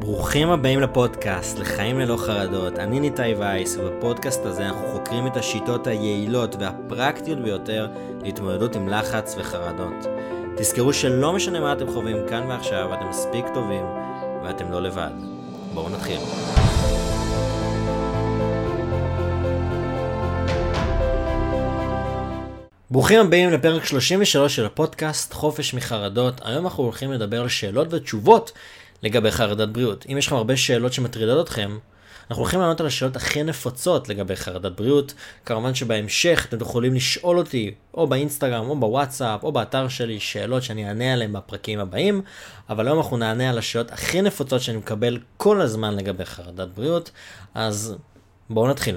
ברוכים הבאים לפודקאסט, לחיים ללא חרדות. אני ניתאי וייס, ובפודקאסט הזה אנחנו חוקרים את השיטות היעילות והפרקטיות ביותר להתמודדות עם לחץ וחרדות. תזכרו שלא משנה מה אתם חווים כאן ועכשיו, אתם מספיק טובים ואתם לא לבד. בואו נתחיל. ברוכים הבאים לפרק 33 של הפודקאסט חופש מחרדות. היום אנחנו הולכים לדבר על שאלות ותשובות לגבי חרדת בריאות. אם יש לכם הרבה שאלות שמטרידות אתכם, אנחנו הולכים לענות על השאלות הכי נפוצות לגבי חרדת בריאות. כמובן שבהמשך אתם יכולים לשאול אותי, או באינסטגרם, או בוואטסאפ, או באתר שלי, שאלות שאני אענה עליהן בפרקים הבאים, אבל היום אנחנו נענה על השאלות הכי נפוצות שאני מקבל כל הזמן לגבי חרדת בריאות, אז בואו נתחיל.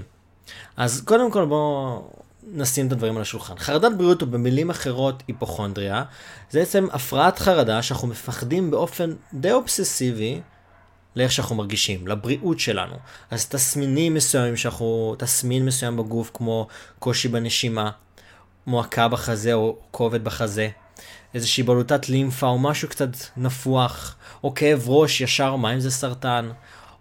אז קודם כל בואו נשים את הדברים על השולחן. חרדת בריאות, או במילים אחרות היפוכונדריה, זה בעצם הפרעת חרדה שאנחנו מפחדים באופן די אובססיבי לאיך שאנחנו מרגישים, לבריאות שלנו. אז תסמינים מסוימים שאנחנו, תסמין מסוים בגוף כמו קושי בנשימה, מועקה בחזה או כובד בחזה, איזושהי בלוטת לימפה או משהו קצת נפוח, או כאב ראש ישר, מה אם זה סרטן,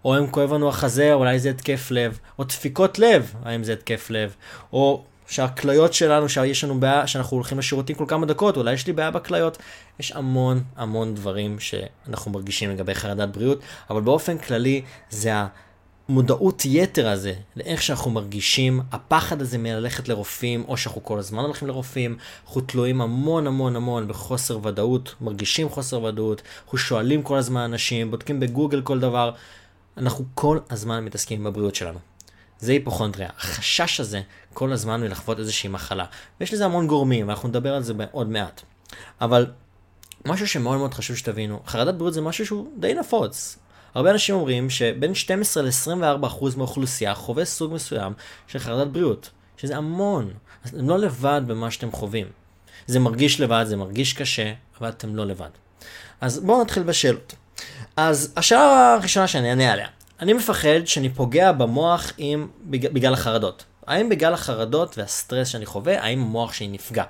או אם כואב לנו החזה, אולי זה התקף לב, או דפיקות לב, האם זה התקף לב, או שהכליות שלנו, שיש לנו בעיה, שאנחנו הולכים לשירותים כל כמה דקות, אולי יש לי בעיה בכליות. יש המון המון דברים שאנחנו מרגישים לגבי חרדת בריאות, אבל באופן כללי זה המודעות יתר הזה, לאיך שאנחנו מרגישים, הפחד הזה מללכת לרופאים, או שאנחנו כל הזמן הולכים לרופאים, אנחנו תלויים המון המון המון בחוסר ודאות, מרגישים חוסר ודאות, אנחנו שואלים כל הזמן אנשים, בודקים בגוגל כל דבר, אנחנו כל הזמן מתעסקים בבריאות שלנו. זה היפוכונדריה. החשש הזה כל הזמן מלחוות איזושהי מחלה. ויש לזה המון גורמים, ואנחנו נדבר על זה עוד מעט. אבל משהו שמאוד מאוד חשוב שתבינו, חרדת בריאות זה משהו שהוא די נפוץ. הרבה אנשים אומרים שבין 12 ל-24% מהאוכלוסייה חווה סוג מסוים של חרדת בריאות, שזה המון. אז אתם לא לבד במה שאתם חווים. זה מרגיש לבד, זה מרגיש קשה, אבל אתם לא לבד. אז בואו נתחיל בשאלות. אז השאלה הראשונה שאני אענה עליה, אני מפחד שאני פוגע במוח עם, בגלל החרדות. האם בגלל החרדות והסטרס שאני חווה, האם המוח שלי נפגע?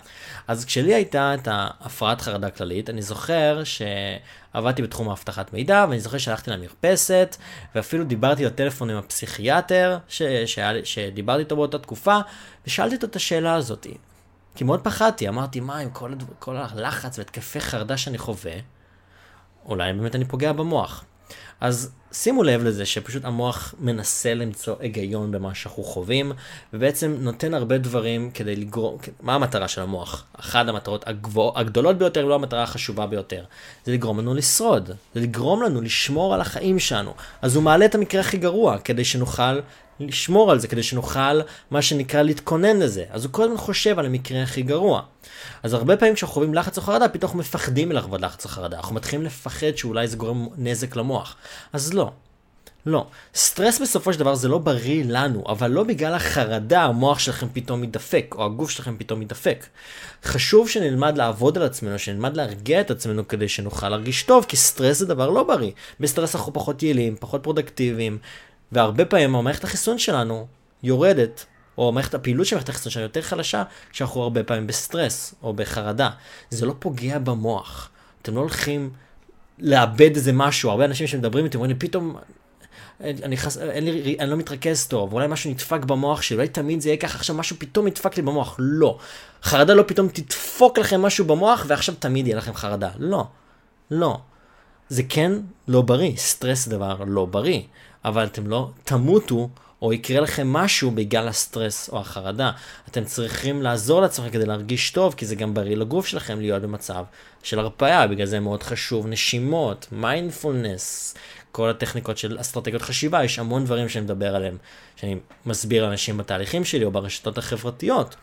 אז כשלי הייתה את ההפרעת חרדה כללית, אני זוכר שעבדתי בתחום האבטחת מידע, ואני זוכר שהלכתי למרפסת, ואפילו דיברתי בטלפון עם הפסיכיאטר, ש... שהיה... שדיברתי איתו באותה תקופה, ושאלתי אותו את השאלה הזאת. כי מאוד פחדתי, אמרתי, מה עם כל, הדבר, כל הלחץ והתקפי חרדה שאני חווה, אולי באמת אני פוגע במוח. אז שימו לב לזה שפשוט המוח מנסה למצוא היגיון במה שאנחנו חווים, ובעצם נותן הרבה דברים כדי לגרום, מה המטרה של המוח? אחת המטרות הגבוה, הגדולות ביותר, לא המטרה החשובה ביותר. זה לגרום לנו לשרוד, זה לגרום לנו לשמור על החיים שלנו. אז הוא מעלה את המקרה הכי גרוע, כדי שנוכל לשמור על זה, כדי שנוכל, מה שנקרא, להתכונן לזה. אז הוא כל הזמן חושב על המקרה הכי גרוע. אז הרבה פעמים כשאנחנו חווים לחץ או חרדה, פתאום אנחנו מפחדים מלחוות לחץ או חרדה. אנחנו מתחילים לפחד שאולי זה גורם נזק למוח. אז לא. לא. סטרס בסופו של דבר זה לא בריא לנו, אבל לא בגלל החרדה המוח שלכם פתאום מתדפק, או הגוף שלכם פתאום מתדפק. חשוב שנלמד לעבוד על עצמנו, שנלמד להרגיע את עצמנו כדי שנוכל להרגיש טוב, כי סטרס זה דבר לא בריא. בסטרס אנחנו פחות יעילים, פחות פרודוקטיביים, והרבה פעמים המערכת החיסון שלנו יורדת, או מערכת הפעילות של מערכת החיסון שלנו יותר חלשה, כשאנחנו הרבה פעמים בסטרס או בחרדה. זה לא פוגע במוח. אתם לא הולכים לאבד איזה משהו. הרבה אנשים שמדברים איתי אומרים לי, פתאום אני, חס... אין לי, אני לא מתרכז טוב, אולי משהו נדפק במוח שלי, אולי תמיד זה יהיה ככה, עכשיו משהו פתאום נדפק לי במוח. לא. חרדה לא פתאום תדפוק לכם משהו במוח, ועכשיו תמיד יהיה לכם חרדה. לא. לא. זה כן לא בריא, סטרס זה דבר לא בריא, אבל אתם לא תמותו או יקרה לכם משהו בגלל הסטרס או החרדה. אתם צריכים לעזור לעצמכם כדי להרגיש טוב, כי זה גם בריא לגוף שלכם להיות במצב של הרפיה, בגלל זה מאוד חשוב נשימות, מיינדפולנס, כל הטכניקות של אסטרטגיות חשיבה, יש המון דברים שאני מדבר עליהם, שאני מסביר לאנשים בתהליכים שלי או ברשתות החברתיות.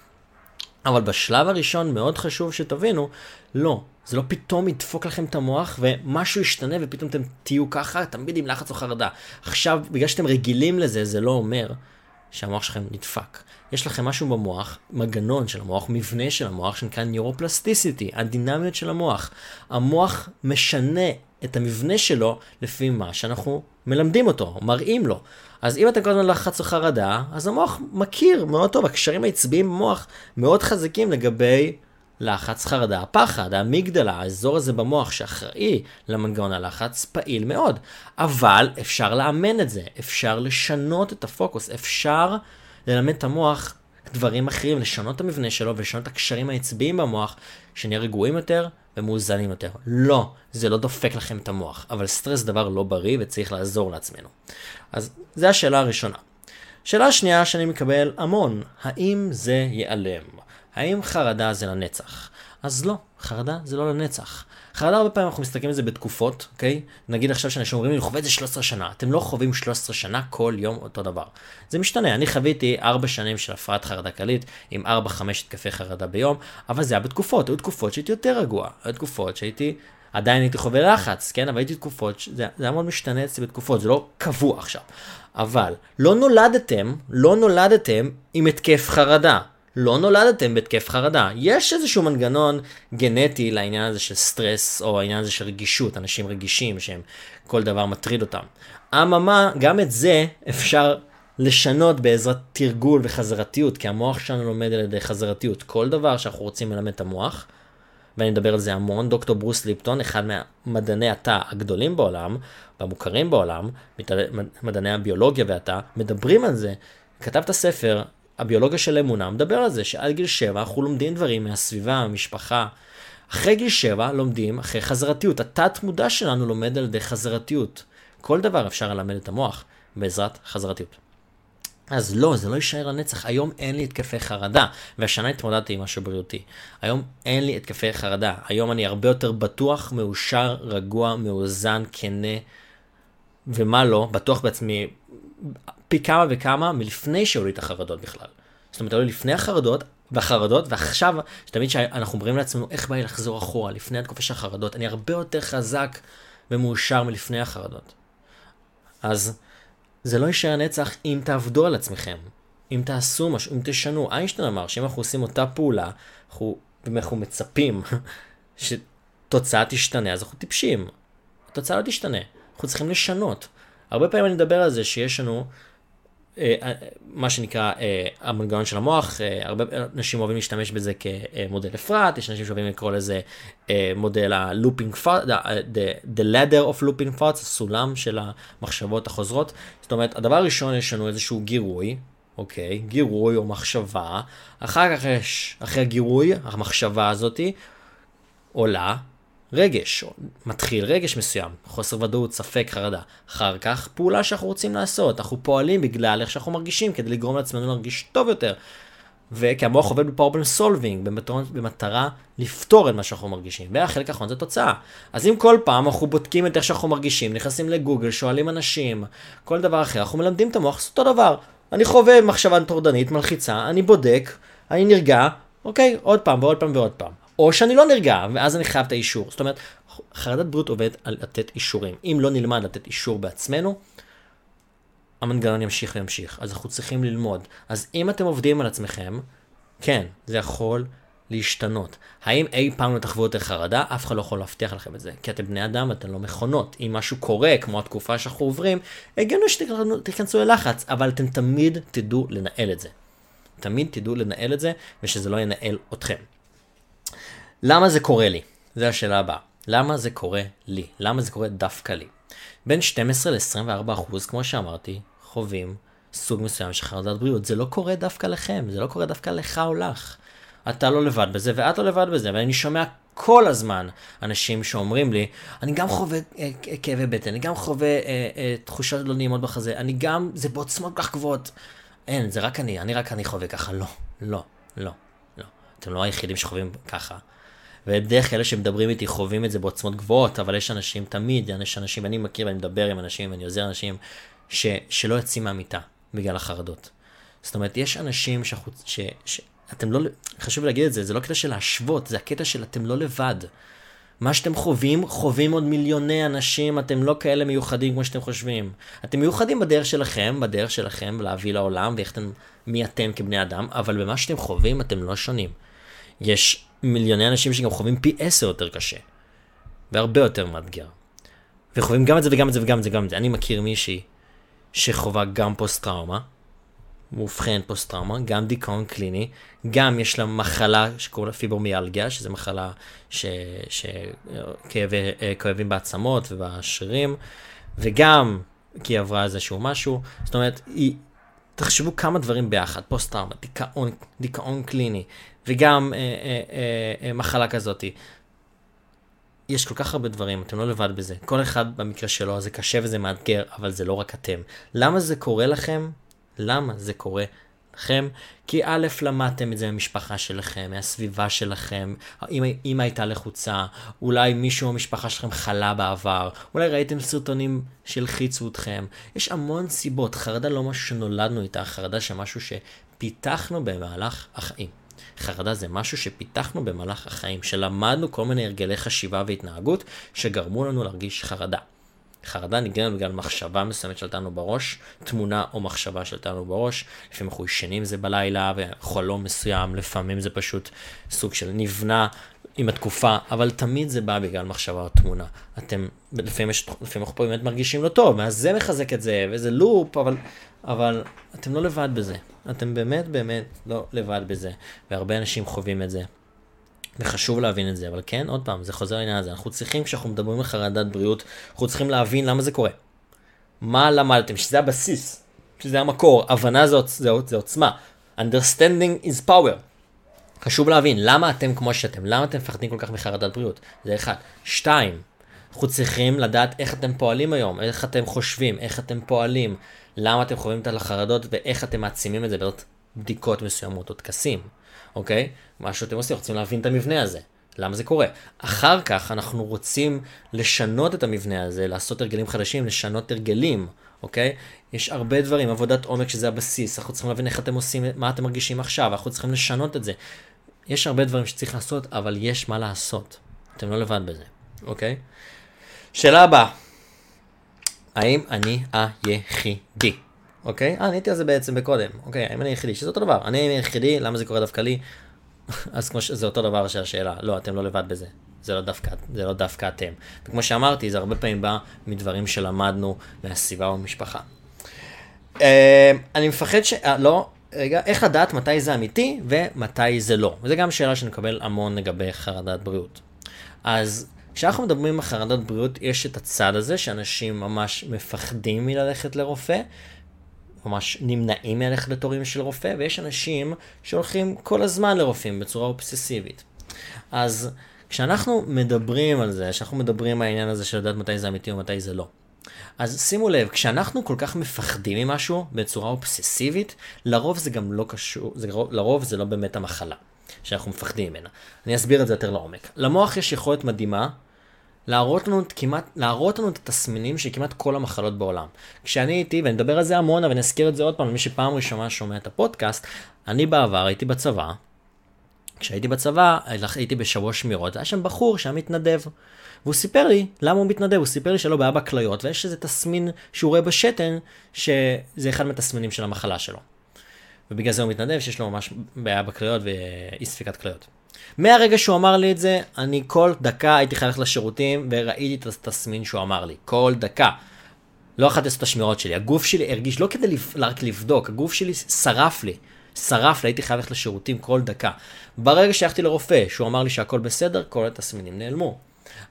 אבל בשלב הראשון מאוד חשוב שתבינו, לא, זה לא פתאום ידפוק לכם את המוח ומשהו ישתנה ופתאום אתם תהיו ככה, תמיד עם לחץ או חרדה. עכשיו, בגלל שאתם רגילים לזה, זה לא אומר שהמוח שלכם נדפק. יש לכם משהו במוח, מגנון של המוח, מבנה של המוח, שנקרא ניורופלסטיסיטי, הדינמיות של המוח. המוח משנה את המבנה שלו לפי מה שאנחנו מלמדים אותו, מראים לו. אז אם אתם כל הזמן לחץ או חרדה, אז המוח מכיר מאוד טוב, הקשרים העצביים במוח מאוד חזקים לגבי לחץ, חרדה, פחד, האמיגדלה, האזור הזה במוח שאחראי למנגנון הלחץ, פעיל מאוד. אבל אפשר לאמן את זה, אפשר לשנות את הפוקוס, אפשר ללמד את המוח דברים אחרים, לשנות את המבנה שלו ולשנות את הקשרים העצביים במוח, שנהיה רגועים יותר ומאוזנים יותר. לא, זה לא דופק לכם את המוח, אבל סטרס דבר לא בריא וצריך לעזור לעצמנו. אז זו השאלה הראשונה. שאלה שנייה שאני מקבל המון, האם זה ייעלם? האם חרדה זה לנצח? אז לא, חרדה זה לא לנצח. חרדה הרבה פעמים אנחנו מסתכלים על זה בתקופות, אוקיי? נגיד עכשיו שאנשים אומרים לי, אני חווה את זה 13 שנה. אתם לא חווים 13 שנה כל יום אותו דבר. זה משתנה, אני חוויתי 4 שנים של הפרעת חרדה קלית, עם 4-5 התקפי חרדה ביום, אבל זה היה בתקופות, היו תקופות שהייתי יותר רגוע, היו תקופות שהייתי... עדיין הייתי חווה לחץ, כן? אבל הייתי תקופות, זה, זה היה מאוד משתנה אצלי בתקופות, זה לא קבוע עכשיו. אבל לא נולדתם, לא נולדתם עם התקף חרדה. לא נולדתם בהתקף חרדה. יש איזשהו מנגנון גנטי לעניין הזה של סטרס, או העניין הזה של רגישות, אנשים רגישים שהם, כל דבר מטריד אותם. אממה, גם את זה אפשר לשנות בעזרת תרגול וחזרתיות, כי המוח שלנו לומד על ידי חזרתיות. כל דבר שאנחנו רוצים ללמד את המוח, ואני מדבר על זה המון, דוקטור ברוס ליפטון, אחד מהמדעני התא הגדולים בעולם, והמוכרים בעולם, מדעני הביולוגיה והתא, מדברים על זה. כתב את הספר הביולוגיה של אמונה מדבר על זה שעד גיל 7 אנחנו לומדים דברים מהסביבה, המשפחה. אחרי גיל 7 לומדים אחרי חזרתיות. התת מודע שלנו לומד על ידי חזרתיות. כל דבר אפשר ללמד את המוח בעזרת חזרתיות. אז לא, זה לא יישאר לנצח. היום אין לי התקפי חרדה, והשנה התמודדתי עם משהו בריאותי. היום אין לי התקפי חרדה. היום אני הרבה יותר בטוח, מאושר, רגוע, מאוזן, כנה, ומה לא, בטוח בעצמי פי כמה וכמה מלפני שהיו לי את החרדות בכלל. זאת אומרת, היו לפני החרדות, והחרדות, ועכשיו, שתמיד שאנחנו אומרים לעצמנו, איך בא לי לחזור אחורה, לפני התקופה של החרדות, אני הרבה יותר חזק ומאושר מלפני החרדות. אז זה לא יישאר נצח אם תעבדו על עצמכם, אם תעשו משהו, אם תשנו. איינשטיין אמר שאם אנחנו עושים אותה פעולה, אנחנו, אנחנו מצפים שתוצאה תשתנה, אז אנחנו טיפשים. התוצאה לא תשתנה, אנחנו צריכים לשנות. הרבה פעמים אני מדבר על זה שיש לנו מה שנקרא אה, המנגנון של המוח, הרבה אנשים אוהבים להשתמש בזה כמודל אפרת, יש אנשים שאוהבים לקרוא לזה מודל ה-looping thought, the, the ladder of looping thoughts, הסולם של המחשבות החוזרות. זאת אומרת, הדבר הראשון יש לנו איזשהו גירוי, אוקיי, גירוי או מחשבה, אחר כך יש, אחרי הגירוי, המחשבה הזאתי עולה, רגש, מתחיל רגש מסוים, חוסר ודאות, ספק, חרדה. אחר כך, פעולה שאנחנו רוצים לעשות. אנחנו פועלים בגלל איך שאנחנו מרגישים, כדי לגרום לעצמנו להרגיש טוב יותר. וכי המוח עובד בפרובלם סולבינג, במטרה, לפתור את מה שאנחנו מרגישים. והחלק האחרון זה תוצאה. אז אם כל פעם אנחנו בודקים את איך שאנחנו מרגישים, נכנסים לגוגל, שואלים אנשים, כל דבר אחר, אנחנו מלמדים את המוח לעשות אותו דבר. אני חווה מחשבה טורדנית, מלחיצה, אני בודק, אני נרגע, אוקיי, עוד פעם ועוד פעם ועוד פעם. או שאני לא נרגע, ואז אני חייב את האישור. זאת אומרת, חרדת בריאות עובדת על לתת אישורים. אם לא נלמד לתת אישור בעצמנו, המנגנון ימשיך וימשיך. אז אנחנו צריכים ללמוד. אז אם אתם עובדים על עצמכם, כן, זה יכול להשתנות. האם אי פעם לא תחוו יותר חרדה? אף אחד לא יכול להבטיח לכם את זה. כי אתם בני אדם ואתם לא מכונות. אם משהו קורה, כמו התקופה שאנחנו עוברים, הגיוני שתיכנסו ללחץ, אבל אתם תמיד תדעו לנהל את זה. תמיד תדעו לנהל את זה, ושזה לא ינהל אתכם. למה זה קורה לי? זו השאלה הבאה. למה זה קורה לי? למה זה קורה דווקא לי? בין 12 ל-24 אחוז, כמו שאמרתי, חווים סוג מסוים של חרדת בריאות. זה לא קורה דווקא לכם, זה לא קורה דווקא לך או לך. אתה לא לבד בזה ואת לא לבד בזה, ואני שומע כל הזמן אנשים שאומרים לי, אני גם חווה אה, כאבי בטן, אני גם חווה אה, אה, תחושות לא נעימות בחזה, אני גם, זה בעוצמות כך גבוהות. אין, זה רק אני, אני רק אני חווה ככה. לא, לא, לא, לא. אתם לא היחידים שחווים ככה. ובדרך כלל שמדברים איתי חווים את זה בעוצמות גבוהות, אבל יש אנשים תמיד, יש אנשים, אני מכיר ואני מדבר עם אנשים, ואני עוזר אנשים, ש, שלא יוצאים מהמיטה בגלל החרדות. זאת אומרת, יש אנשים שחוץ, ש, ש, אתם לא, חשוב להגיד את זה, זה לא קטע של להשוות, זה הקטע של אתם לא לבד. מה שאתם חווים, חווים עוד מיליוני אנשים, אתם לא כאלה מיוחדים כמו שאתם חושבים. אתם מיוחדים בדרך שלכם, בדרך שלכם להביא לעולם, ואיך אתם, מי אתם כבני אדם, אבל במה שאתם חווים אתם לא שונים. יש מיליוני אנשים שגם חווים פי עשר יותר קשה. והרבה יותר מאתגר. וחווים גם את זה וגם את זה וגם את זה וגם את זה. אני מכיר מישהי שחווה גם פוסט טראומה, מאובחן פוסט טראומה, גם דיכאון קליני, גם יש לה מחלה שקוראים לה פיברומיאלגיה, שזו מחלה שכאבים בעצמות ובשרירים, וגם כי היא עברה איזשהו משהו, זאת אומרת, היא, תחשבו כמה דברים ביחד, פוסט טראומה, דיכאון, דיכאון קליני, וגם אה, אה, אה, אה, מחלה כזאתי. יש כל כך הרבה דברים, אתם לא לבד בזה. כל אחד במקרה שלו, זה קשה וזה מאתגר, אבל זה לא רק אתם. למה זה קורה לכם? למה זה קורה לכם? כי א', למדתם את זה מהמשפחה שלכם, מהסביבה שלכם, אמא הייתה לחוצה, אולי מישהו במשפחה שלכם חלה בעבר, אולי ראיתם סרטונים שהלחיצו אתכם. יש המון סיבות, חרדה לא משהו שנולדנו איתה, חרדה שמשהו שפיתחנו במהלך החיים. חרדה זה משהו שפיתחנו במהלך החיים, שלמדנו כל מיני הרגלי חשיבה והתנהגות שגרמו לנו להרגיש חרדה. חרדה נגרמת בגלל מחשבה מסוימת שלטה לנו בראש, תמונה או מחשבה שלטה לנו בראש, לפעמים אנחנו ישנים זה בלילה וחלום מסוים, לפעמים זה פשוט סוג של נבנה עם התקופה, אבל תמיד זה בא בגלל מחשבה או תמונה. אתם, לפעמים, יש, לפעמים אנחנו פה באמת מרגישים לא טוב, ואז זה מחזק את זה, וזה לופ, אבל, אבל אתם לא לבד בזה. אתם באמת באמת לא לבד בזה, והרבה אנשים חווים את זה. וחשוב להבין את זה, אבל כן, עוד פעם, זה חוזר לעניין הזה. אנחנו צריכים, כשאנחנו מדברים על חרדת בריאות, אנחנו צריכים להבין למה זה קורה. מה למדתם? שזה הבסיס, שזה המקור, הבנה זה, זה, זה עוצמה. understanding is power. חשוב להבין, למה אתם כמו שאתם? למה אתם מפחדים כל כך מחרדת בריאות? זה אחד. שתיים, אנחנו צריכים לדעת איך אתם פועלים היום, איך אתם חושבים, איך אתם פועלים, למה אתם חווים את החרדות ואיך אתם מעצימים את זה בעזרת בדיקות מסוימות או טקסים. אוקיי? מה שאתם עושים, רוצים להבין את המבנה הזה. למה זה קורה? אחר כך אנחנו רוצים לשנות את המבנה הזה, לעשות הרגלים חדשים, לשנות הרגלים, אוקיי? יש הרבה דברים, עבודת עומק שזה הבסיס, אנחנו צריכים להבין איך אתם עושים, מה אתם מרגישים עכשיו, אנחנו צריכים לשנות את זה. יש הרבה דברים שצריך לעשות, אבל יש מה לעשות. אתם לא לבד בזה, אוקיי? שאלה הבאה, האם אני היחידי? אוקיי? אה, עניתי על זה בעצם בקודם. אוקיי, האם אני היחידי? שזה אותו דבר. אני היחידי, למה זה קורה דווקא לי? אז כמו שזה אותו דבר שהשאלה. לא, אתם לא לבד בזה. זה לא דווקא, זה לא דווקא אתם. וכמו שאמרתי, זה הרבה פעמים בא מדברים שלמדנו מהסביבה או במשפחה. אה, אני מפחד ש... אה, לא, רגע, איך לדעת מתי זה אמיתי ומתי זה לא. וזו גם שאלה שנקבל המון לגבי חרדת בריאות. אז כשאנחנו מדברים על חרדת בריאות, יש את הצד הזה שאנשים ממש מפחדים מללכת לרופא, ממש נמנעים מללכת לתורים של רופא, ויש אנשים שהולכים כל הזמן לרופאים בצורה אובססיבית. אז כשאנחנו מדברים על זה, כשאנחנו מדברים על העניין הזה של לדעת מתי זה אמיתי ומתי זה לא, אז שימו לב, כשאנחנו כל כך מפחדים ממשהו בצורה אובססיבית, לרוב זה גם לא קשור, זה, לרוב זה לא באמת המחלה שאנחנו מפחדים ממנה. אני אסביר את זה יותר לעומק. למוח יש יכולת מדהימה להראות לנו, כמעט, להראות לנו את התסמינים של כמעט כל המחלות בעולם. כשאני הייתי, ואני אדבר על זה המון, אבל אני אזכיר את זה עוד פעם, למי שפעם ראשונה שומע את הפודקאסט, אני בעבר הייתי בצבא, כשהייתי בצבא, הייתי בשבוע שמירות, היה שם בחור שהיה מתנדב. והוא סיפר לי למה הוא מתנדב, הוא סיפר לי שלא בעיה בכליות, ויש איזה תסמין שהוא רואה בשתן, שזה אחד מהתסמינים של המחלה שלו. ובגלל זה הוא מתנדב, שיש לו ממש בעיה בכליות ואי ספיקת כליות. מהרגע שהוא אמר לי את זה, אני כל דקה הייתי חייב ללכת לשירותים וראיתי את התסמין שהוא אמר לי. כל דקה. לא יכולתי לעשות את השמירות שלי. הגוף שלי הרגיש, לא כדי רק לבדוק, הגוף שלי שרף לי. שרף לי, הייתי חייב ללכת לשירותים כל דקה. ברגע שהלכתי לרופא, שהוא אמר לי שהכל בסדר, כל התסמינים נעלמו.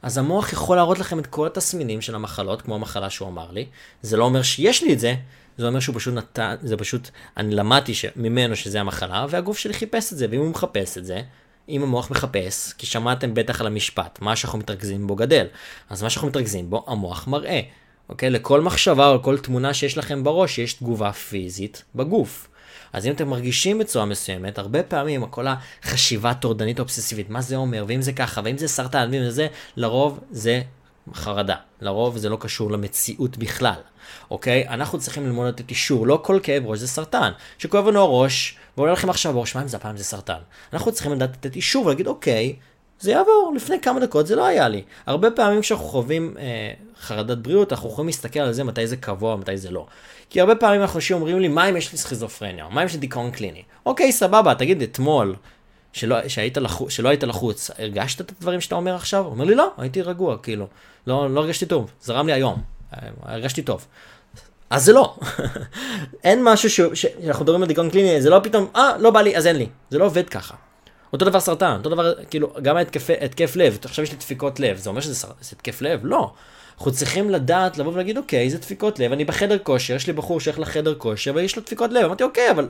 אז המוח יכול להראות לכם את כל התסמינים של המחלות, כמו המחלה שהוא אמר לי. זה לא אומר שיש לי את זה, זה אומר שהוא פשוט נתן, זה פשוט, אני למדתי ממנו שזה המחלה, והגוף שלי חיפש את זה, ואם הוא מחפש את זה, אם המוח מחפש, כי שמעתם בטח על המשפט, מה שאנחנו מתרכזים בו גדל. אז מה שאנחנו מתרכזים בו, המוח מראה. אוקיי? לכל מחשבה או לכל תמונה שיש לכם בראש, יש תגובה פיזית בגוף. אז אם אתם מרגישים בצורה מסוימת, הרבה פעמים כל החשיבה טורדנית אובססיבית, מה זה אומר, ואם זה ככה, ואם זה סרטן, ואם זה זה, לרוב זה חרדה. לרוב זה לא קשור למציאות בכלל, אוקיי? אנחנו צריכים ללמוד לתת אישור, לא כל כאב ראש זה סרטן. שכואב לנו הראש, ועולה לכם עכשיו בראש, מה אם זה הפעם זה סרטן? אנחנו צריכים לדעת לתת אישור ולהגיד, אוקיי, זה יעבור, לפני כמה דקות זה לא היה לי. הרבה פעמים כשאנחנו חווים אה, חרדת בריאות, אנחנו יכולים להסתכל על זה מתי זה קבוע, מתי זה לא. כי הרבה פעמים אנשים אומרים לי, מה אם יש לי סכיזופרניה? מה אם יש לי דיכאון קליני? אוקיי, סבבה, תגיד, אתמול, שלא, שהיית לחוץ, שלא היית לחוץ, הרגשת את הדברים שאתה אומר עכשיו? הוא אומר לי, לא, הייתי רגוע, כאילו. לא, לא הרגשתי טוב, זרם לי היום, הרגשתי טוב. אז זה לא. אין משהו ש... שאנחנו מדברים על דיכאון קליני, זה לא פתאום, אה, לא בא לי, אז אין לי. זה לא עובד ככה. אותו דבר סרטן, אותו דבר, כאילו, גם התקף לב, עכשיו יש לי דפיקות לב, זה אומר שזה התקף לב? לא. אנחנו צריכים לדעת, לבוא ולהגיד, אוקיי, זה דפיקות לב, אני בחדר כושר, יש לי בחור שהולך לחדר כושר ויש לו דפיקות לב. אמרתי, אוקיי, אבל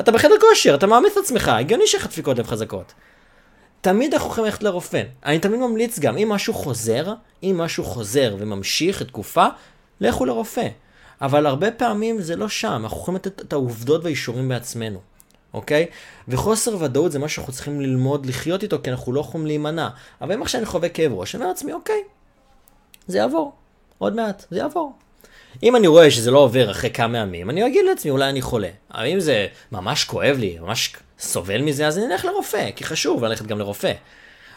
אתה בחדר כושר, אתה מאמץ את עצמך, הגיוני שיש לך דפיקות לב חזקות. תמיד אנחנו יכולים ללכת לרופא. אני תמיד ממליץ גם, אם משהו חוזר, אם משהו חוזר וממשיך תקופה, לכו לרופא. אבל הרבה פעמים זה לא שם, אנחנו יכולים לתת את העובדות והאישורים בעצמנו, אוקיי? וחוסר ודאות זה מה שאנחנו צריכים ללמוד לחיות איתו, כי אנחנו לא יכולים להימנע. אבל אם עכשיו אני חווה כאב ראש, אני אומר לעצמי, אוקיי, זה יעבור. עוד מעט, זה יעבור. אם אני רואה שזה לא עובר אחרי כמה ימים, אני אגיד לעצמי, אולי אני חולה. אבל אם זה ממש כואב לי, ממש סובל מזה, אז אני אלך לרופא, כי חשוב ללכת גם לרופא.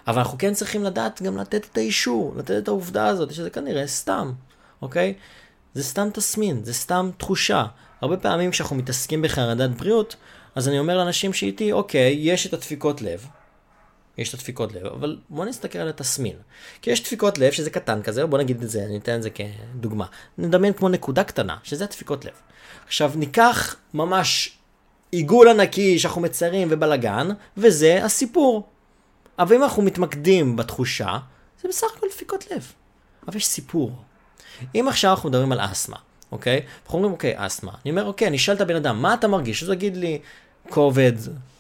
אבל אנחנו כן צריכים לדעת גם לתת את האישור, לתת את העובדה הזאת, שזה כנראה סתם, אוקיי? זה סתם תסמין, זה סתם תחושה. הרבה פעמים כשאנחנו מתעסקים בחרדת בריאות, אז אני אומר לאנשים שאיתי, אוקיי, יש את הדפיקות לב, יש את הדפיקות לב, אבל בוא נסתכל על התסמין. כי יש דפיקות לב שזה קטן כזה, בוא נגיד את זה, אני אתן את זה כדוגמה. נדמיין כמו נקודה קטנה, שזה הדפיקות לב. עכשיו ניקח ממש עיגול ענקי שאנחנו מציירים ובלאגן, וזה הסיפור. אבל אם אנחנו מתמקדים בתחושה, זה בסך הכל דפיקות לב. אבל יש סיפור. אם עכשיו אנחנו מדברים על אסתמה, אוקיי? אנחנו אומרים, אוקיי, אסתמה. אני אומר, אוקיי, אני אשאל את הבן אדם, מה אתה מרגיש? אז הוא יגיד לי, כובד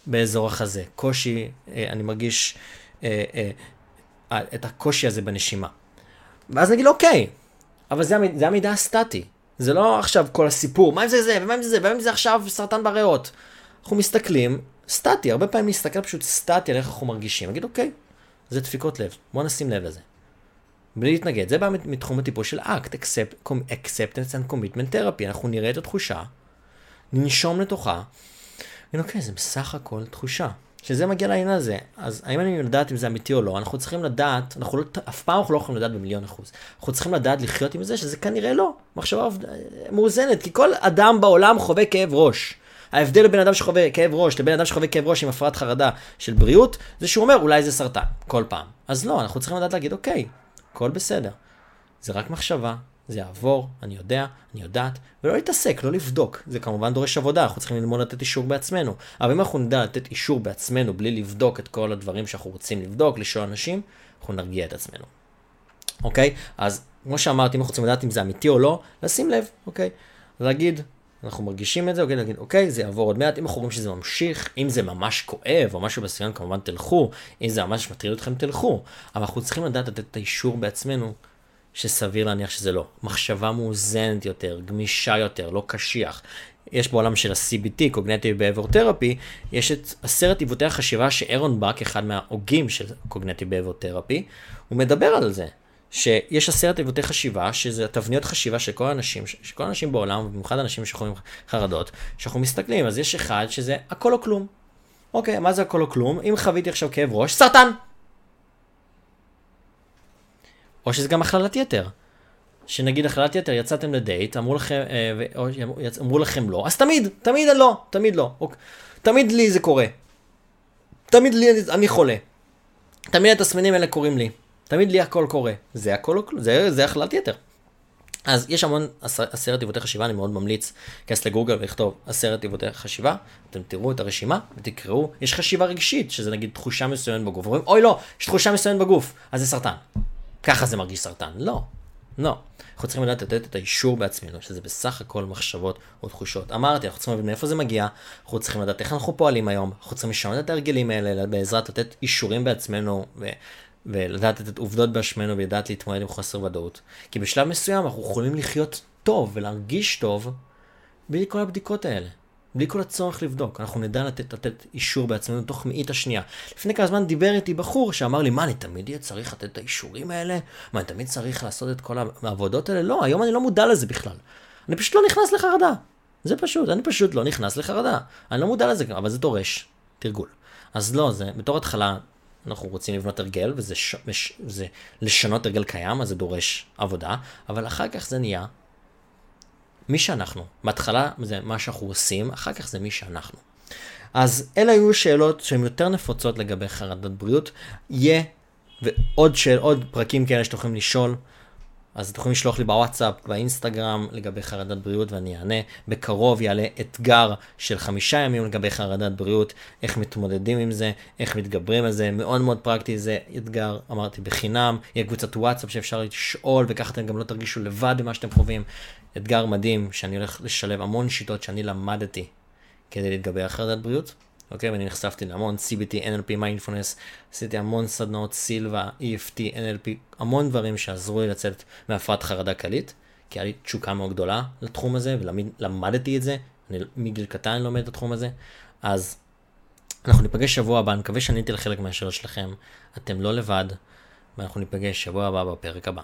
באזור החזה, קושי, אה, אני מרגיש אה, אה, את הקושי הזה בנשימה. ואז נגיד, אוקיי, אבל זה, זה המידע הסטטי. זה לא עכשיו כל הסיפור, מה אם זה זה, ומה אם זה זה, ומה אם זה עכשיו סרטן בריאות. אנחנו מסתכלים, סטטי, הרבה פעמים נסתכל פשוט סטטי על איך אנחנו מרגישים. נגיד, אוקיי, זה דפיקות לב, בוא נשים לב לזה. בלי להתנגד, זה בא מתחום הטיפול של אקט, acceptance and commitment therapy, אנחנו נראה את התחושה, ננשום לתוכה, נגיד, אוקיי, זה בסך הכל תחושה. כשזה מגיע לעניין הזה, אז האם אני יודעת אם זה אמיתי או לא, אנחנו צריכים לדעת, אנחנו לא, אף פעם אנחנו לא יכולים לדעת במיליון אחוז. אנחנו צריכים לדעת לחיות עם זה שזה כנראה לא, מחשבה מאוזנת, כי כל אדם בעולם חווה כאב ראש. ההבדל בין אדם שחווה כאב ראש לבין אדם שחווה כאב ראש עם הפרעת חרדה של בריאות, זה שהוא אומר אולי זה סרטן, כל פעם. אז לא, אנחנו צריכים לדעת להגיד, אוקיי, הכל בסדר. זה רק מחשבה, זה יעבור, אני יודע, אני יודעת, ולא להתעסק, לא לבדוק. זה כמובן דורש עבודה, אנחנו צריכים ללמוד לתת אישור בעצמנו. אבל אם אנחנו נדע לתת אישור בעצמנו בלי לבדוק את כל הדברים שאנחנו רוצים לבדוק, לשאול אנשים, אנחנו נרגיע את עצמנו. אוקיי? אז כמו שאמרתי, אם אנחנו רוצים לדעת אם זה אמיתי או לא, לשים לב, אוקיי? להגיד, אנחנו מרגישים את זה, אוקיי, להגיד, אוקיי, זה יעבור עוד מעט, אם אנחנו רואים שזה ממשיך, אם זה ממש כואב או משהו בסגנון, כמובן תלכו, אם זה ממש מטריד אתכם, תלכו. אבל אנחנו צריכים לדעת לתת את האישור בעצמנו, שסביר להניח שזה לא. מחשבה מאוזנת יותר, גמישה יותר, לא קשיח. יש בעולם של ה-CBT, Cognitive Behavior Therapy, יש את עשרת עיוותי החשיבה שאירון באק, אחד מההוגים של Cognitive Behavior Therapy, הוא מדבר על זה. שיש עשרת עיוותי חשיבה, שזה תבניות חשיבה של כל האנשים, של כל האנשים בעולם, במיוחד אנשים שחווים חרדות, שאנחנו מסתכלים, אז יש אחד שזה הכל או כלום. אוקיי, מה זה הכל או כלום? אם חוויתי עכשיו כאב ראש, סרטן! או שזה גם הכללת יתר. שנגיד הכללת יתר, יצאתם לדייט, אמרו לכם, אה, או, אמרו לכם לא, אז תמיד, תמיד לא, תמיד לא. אוק, תמיד לי זה קורה. תמיד לי, אני חולה. תמיד התסמינים האלה קורים לי. תמיד לי הכל קורה. זה הכל, זה, זה הכללת יתר. אז יש המון עשרת עיוותי חשיבה, אני מאוד ממליץ להיכנס לגוגל ולכתוב עשרת עיוותי חשיבה, אתם תראו את הרשימה ותקראו, יש חשיבה רגשית, שזה נגיד תחושה מסוימת בגוף, אומרים אוי לא, יש תחושה מסוימת בגוף, אז זה סרטן. ככה זה מרגיש סרטן. לא, לא. אנחנו צריכים לדעת לתת את האישור בעצמנו, שזה בסך הכל מחשבות או תחושות. אמרתי, אנחנו צריכים לדעת מאיפה זה מגיע, אנחנו צריכים לדעת איך אנחנו פועלים היום, אנחנו צריכים לשנות את ההרגלים האלה בעזרת לתת אישורים בעצמנו, ו... ולדעת לתת עובדות באשמנו ולדעת להתמודד עם חוסר ודאות. כי בשלב מסוים אנחנו יכולים לחיות טוב ולהרגיש טוב בלי כל הבדיקות האלה. בלי כל הצורך לבדוק, אנחנו נדע לתת, לתת אישור בעצמנו תוך מאית השנייה. לפני כמה זמן דיבר איתי בחור שאמר לי, מה, אני תמיד אהיה צריך לתת את האישורים האלה? מה, אני תמיד צריך לעשות את כל העבודות האלה? לא, היום אני לא מודע לזה בכלל. אני פשוט לא נכנס לחרדה. זה פשוט, אני פשוט לא נכנס לחרדה. אני לא מודע לזה, אבל זה דורש תרגול. אז לא, זה בתור התחלה, אנחנו רוצים לבנות הרגל, וזה ש... זה לשנות הרגל קיים, אז זה דורש עבודה, אבל אחר כך זה נהיה מי שאנחנו. בהתחלה זה מה שאנחנו עושים, אחר כך זה מי שאנחנו. אז אלה היו שאלות שהן יותר נפוצות לגבי חרדת בריאות. יהיה ועוד שאל, עוד פרקים כאלה שאתם יכולים לשאול. אז אתם יכולים לשלוח לי בוואטסאפ, באינסטגרם לגבי חרדת בריאות ואני אענה. בקרוב יעלה אתגר של חמישה ימים לגבי חרדת בריאות, איך מתמודדים עם זה, איך מתגברים על זה, מאוד מאוד פרקטי, זה אתגר, אמרתי, בחינם, יהיה קבוצת וואטסאפ שאפשר לשאול וככה אתם גם לא תרגישו לבד במה שאתם חווים. אתגר מדהים שאני הולך לשלב המון שיטות שאני למדתי כדי להתגבר חרדת בריאות. אוקיי? ואני נחשפתי להמון CBT, NLP, מיינדפולנס, עשיתי המון סדנאות סילבה, EFT, NLP, המון דברים שעזרו לי לצאת מהפרעת חרדה קליט, כי היה לי תשוקה מאוד גדולה לתחום הזה, ולמדתי את זה, אני מגיל קטן לומד את התחום הזה, אז אנחנו ניפגש שבוע הבא, אני מקווה שעניתי לחלק מהשאלות שלכם, אתם לא לבד, ואנחנו ניפגש שבוע הבא בפרק הבא.